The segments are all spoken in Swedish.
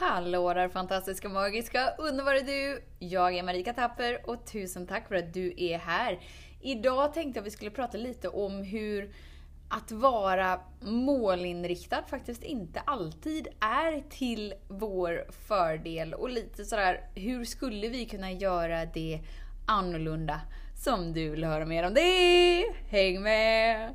Hallå där fantastiska, magiska, underbara du! Jag är Marika Tapper och tusen tack för att du är här. Idag tänkte jag att vi skulle prata lite om hur att vara målinriktad faktiskt inte alltid är till vår fördel och lite sådär, hur skulle vi kunna göra det annorlunda? Som du vill höra mer om det! Häng med!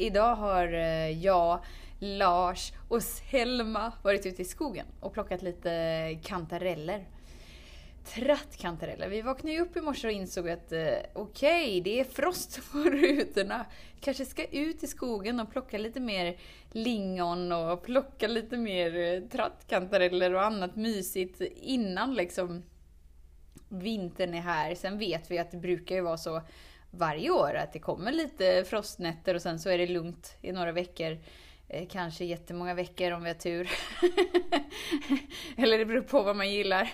Idag har eh, jag, Lars och Selma varit ute i skogen och plockat lite kantareller. Trattkantareller. Vi vaknade ju upp i morse och insåg att eh, okej, okay, det är frost på rutorna. Kanske ska ut i skogen och plocka lite mer lingon och plocka lite mer eh, trattkantareller och annat mysigt innan liksom vintern är här. Sen vet vi att det brukar ju vara så varje år. Att det kommer lite frostnätter och sen så är det lugnt i några veckor. Eh, kanske jättemånga veckor om vi har tur. Eller det beror på vad man gillar.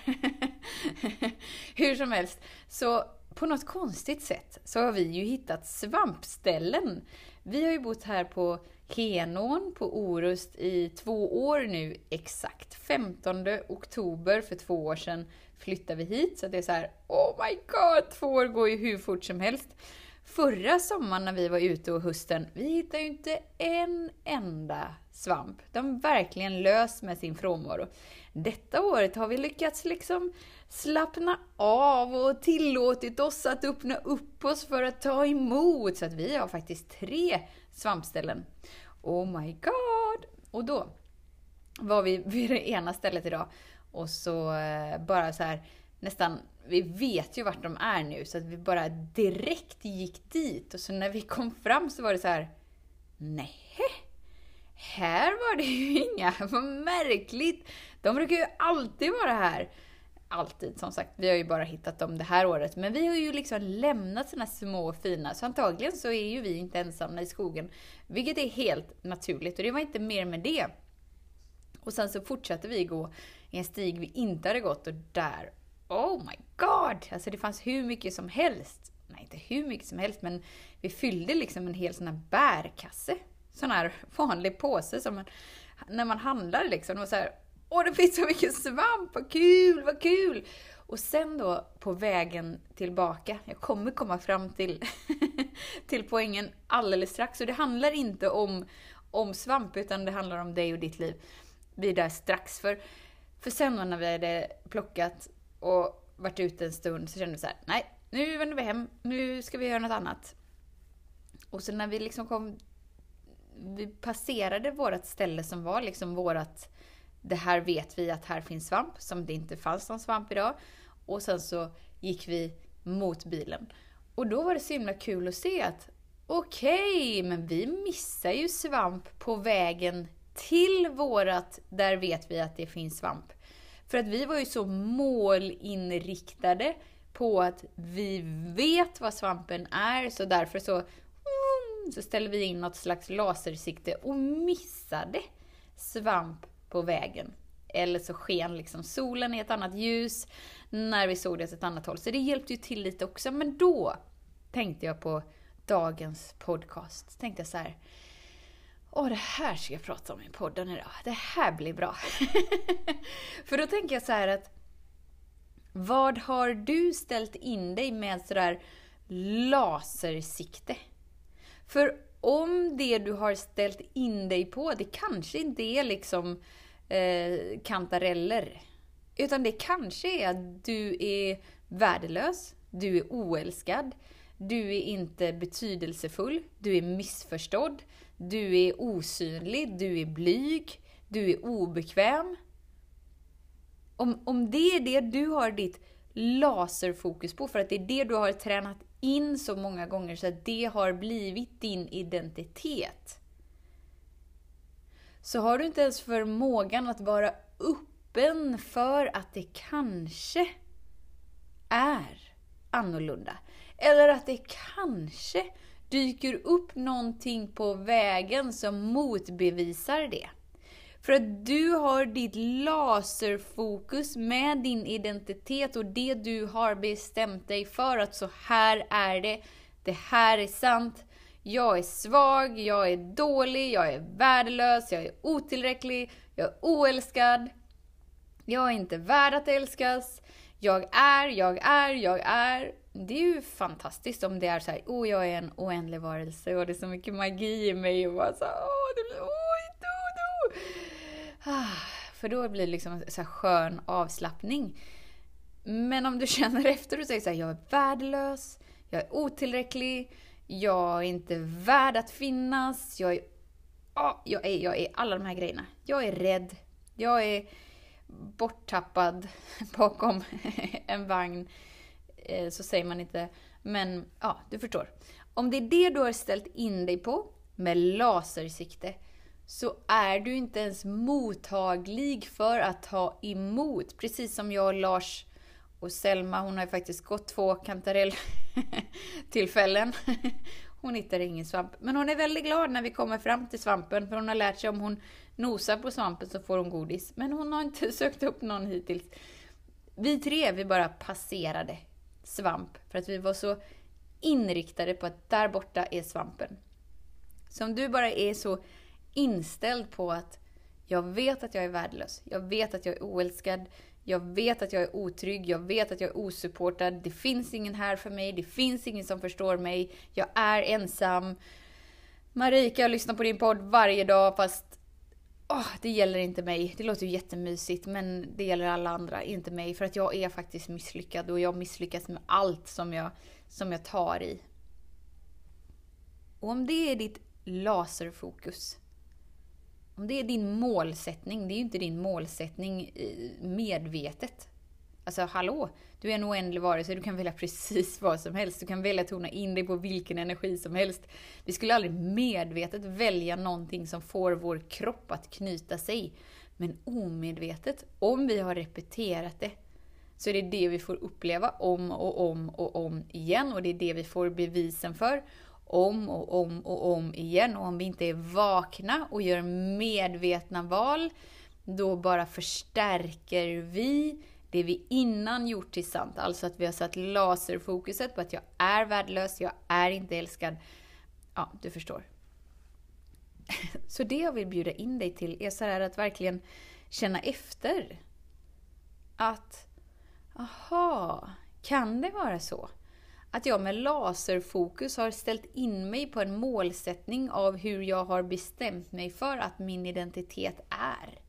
Hur som helst. Så på något konstigt sätt så har vi ju hittat svampställen. Vi har ju bott här på Henån på Orust i två år nu exakt. 15 oktober för två år sedan flyttade vi hit. Så det är så här, oh my god, två år går ju hur fort som helst. Förra sommaren när vi var ute och hösten, vi hittade ju inte en enda svamp. De verkligen lös med sin frånvaro. Detta året har vi lyckats liksom slappna av och tillåtit oss att öppna upp oss för att ta emot. Så att vi har faktiskt tre svampställen. Oh my god! Och då var vi vid det ena stället idag och så eh, bara så här nästan, vi vet ju vart de är nu så att vi bara direkt gick dit och så när vi kom fram så var det så här nej här var det ju inga, vad märkligt! De brukar ju alltid vara här. Alltid, som sagt. Vi har ju bara hittat dem det här året. Men vi har ju liksom lämnat såna små och fina, så antagligen så är ju vi inte ensamma i skogen. Vilket är helt naturligt och det var inte mer med det. Och sen så fortsatte vi gå i en stig vi inte hade gått och där, oh my god! Alltså det fanns hur mycket som helst. Nej, inte hur mycket som helst, men vi fyllde liksom en hel sån här bärkasse. Sån här vanlig påse som man, när man handlar liksom. Och så här, åh det finns så mycket svamp, vad kul, vad kul! Och sen då på vägen tillbaka, jag kommer komma fram till, till poängen alldeles strax. Och det handlar inte om, om svamp, utan det handlar om dig och ditt liv. Vi är där strax. För för sen när vi hade plockat och varit ute en stund så kände vi så här, nej, nu vänder vi hem, nu ska vi göra något annat. Och sen när vi liksom kom, vi passerade vårt ställe som var liksom vårat, det här vet vi att här finns svamp, som det inte fanns någon svamp idag. Och sen så gick vi mot bilen. Och då var det så himla kul att se att okej, okay, men vi missar ju svamp på vägen till vårat, där vet vi att det finns svamp. För att vi var ju så målinriktade på att vi vet vad svampen är, så därför så, så ställde vi in något slags lasersikte och missade svamp på vägen. Eller så sken liksom solen i ett annat ljus när vi såg det åt ett annat håll. Så det hjälpte ju till lite också. Men då tänkte jag på dagens podcast. Så Tänkte jag så här, Åh, det här ska jag prata om i podden idag. Det här blir bra. För då tänker jag så här att vad har du ställt in dig med sådär lasersikte? För om det du har ställt in dig på, det kanske inte är liksom eh, kantareller. Utan det kanske är att du är värdelös, du är oälskad, du är inte betydelsefull, du är missförstådd, du är osynlig, du är blyg, du är obekväm. Om, om det är det du har ditt laserfokus på, för att det är det du har tränat in så många gånger så att det har blivit din identitet. så har du inte ens förmågan att vara öppen för att det kanske är annorlunda. Eller att det kanske dyker upp någonting på vägen som motbevisar det. För att du har ditt laserfokus med din identitet och det du har bestämt dig för att så här är det, det här är sant, jag är svag, jag är dålig, jag är värdelös, jag är otillräcklig, jag är oälskad, jag är inte värd att älskas, jag är, jag är, jag är. Det är ju fantastiskt om det är så här, oh jag är en oändlig varelse. Och det är så mycket magi i mig och bara så åh, det blir, åh, oh, För då blir det liksom en så här skön avslappning. Men om du känner efter och säger så här, jag är värdelös, jag är otillräcklig, jag är inte värd att finnas, jag är, oh, jag är, jag är alla de här grejerna. Jag är rädd, jag är borttappad bakom en vagn. Eh, så säger man inte, men ja, du förstår. Om det är det du har ställt in dig på, med lasersikte, så är du inte ens mottaglig för att ta emot. Precis som jag och Lars och Selma, hon har ju faktiskt gått två kantarelltillfällen. Hon hittar ingen svamp. Men hon är väldigt glad när vi kommer fram till svampen, för hon har lärt sig om hon nosar på svampen så får hon godis. Men hon har inte sökt upp någon hittills. Vi tre, vi bara passerade svamp, för att vi var så inriktade på att där borta är svampen. Så om du bara är så inställd på att jag vet att jag är värdelös, jag vet att jag är oälskad, jag vet att jag är otrygg, jag vet att jag är osupportad, det finns ingen här för mig, det finns ingen som förstår mig, jag är ensam. Marika, jag lyssnar på din podd varje dag fast oh, det gäller inte mig. Det låter ju jättemysigt men det gäller alla andra, inte mig. För att jag är faktiskt misslyckad och jag misslyckas med allt som jag, som jag tar i. Och om det är ditt laserfokus, om det är din målsättning, det är ju inte din målsättning eh, medvetet. Alltså hallå, du är en oändlig varelse, du kan välja precis vad som helst. Du kan välja att tona in dig på vilken energi som helst. Vi skulle aldrig medvetet välja någonting som får vår kropp att knyta sig. Men omedvetet, om vi har repeterat det, så är det det vi får uppleva om och om och om igen. Och det är det vi får bevisen för om och om och om igen. Och om vi inte är vakna och gör medvetna val, då bara förstärker vi det vi innan gjort till sant. Alltså att vi har satt laserfokuset på att jag är värdelös, jag är inte älskad. Ja, du förstår. Så det jag vill bjuda in dig till är så här att verkligen känna efter. Att, aha, kan det vara så? Att jag med laserfokus har ställt in mig på en målsättning av hur jag har bestämt mig för att min identitet är.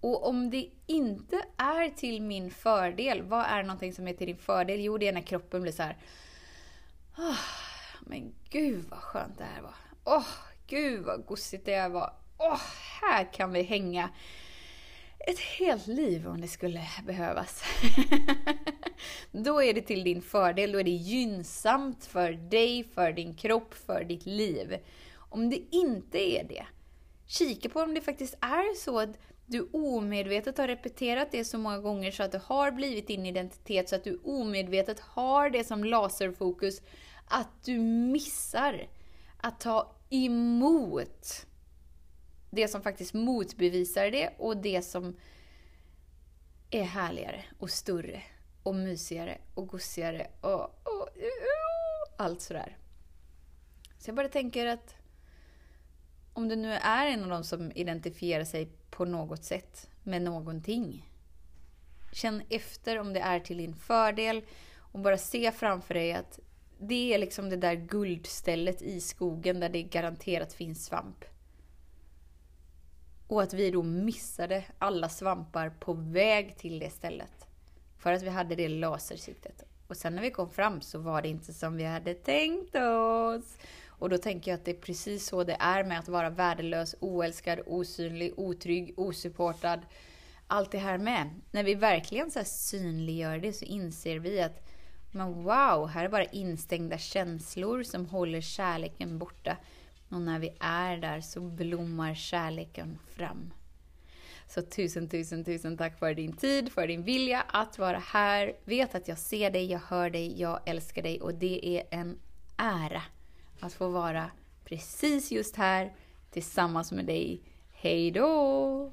Och om det inte är till min fördel, vad är någonting som är till din fördel? Jo, det är när kroppen blir så här. Oh, men gud vad skönt det här var. Åh, oh, gud vad gosigt det här var. Åh, oh, här kan vi hänga ett helt liv om det skulle behövas. då är det till din fördel, då är det gynnsamt för dig, för din kropp, för ditt liv. Om det inte är det, kika på om det faktiskt är så att du omedvetet har repeterat det så många gånger så att det har blivit din identitet, så att du omedvetet har det som laserfokus, att du missar att ta emot det som faktiskt motbevisar det och det som är härligare och större och mysigare och gossigare och, och, och allt sådär. Så jag bara tänker att om du nu är en av de som identifierar sig på något sätt med någonting. Känn efter om det är till din fördel och bara se framför dig att det är liksom det där guldstället i skogen där det garanterat finns svamp. Och att vi då missade alla svampar på väg till det stället. För att vi hade det lasersiktet. Och sen när vi kom fram så var det inte som vi hade tänkt oss. Och då tänker jag att det är precis så det är med att vara värdelös, oälskad, osynlig, otrygg, osupportad. Allt det här med. När vi verkligen så synliggör det så inser vi att men wow, här är bara instängda känslor som håller kärleken borta. Och när vi är där så blommar kärleken fram. Så tusen, tusen, tusen tack för din tid, för din vilja att vara här. Vet att jag ser dig, jag hör dig, jag älskar dig och det är en ära att få vara precis just här tillsammans med dig. Hej då!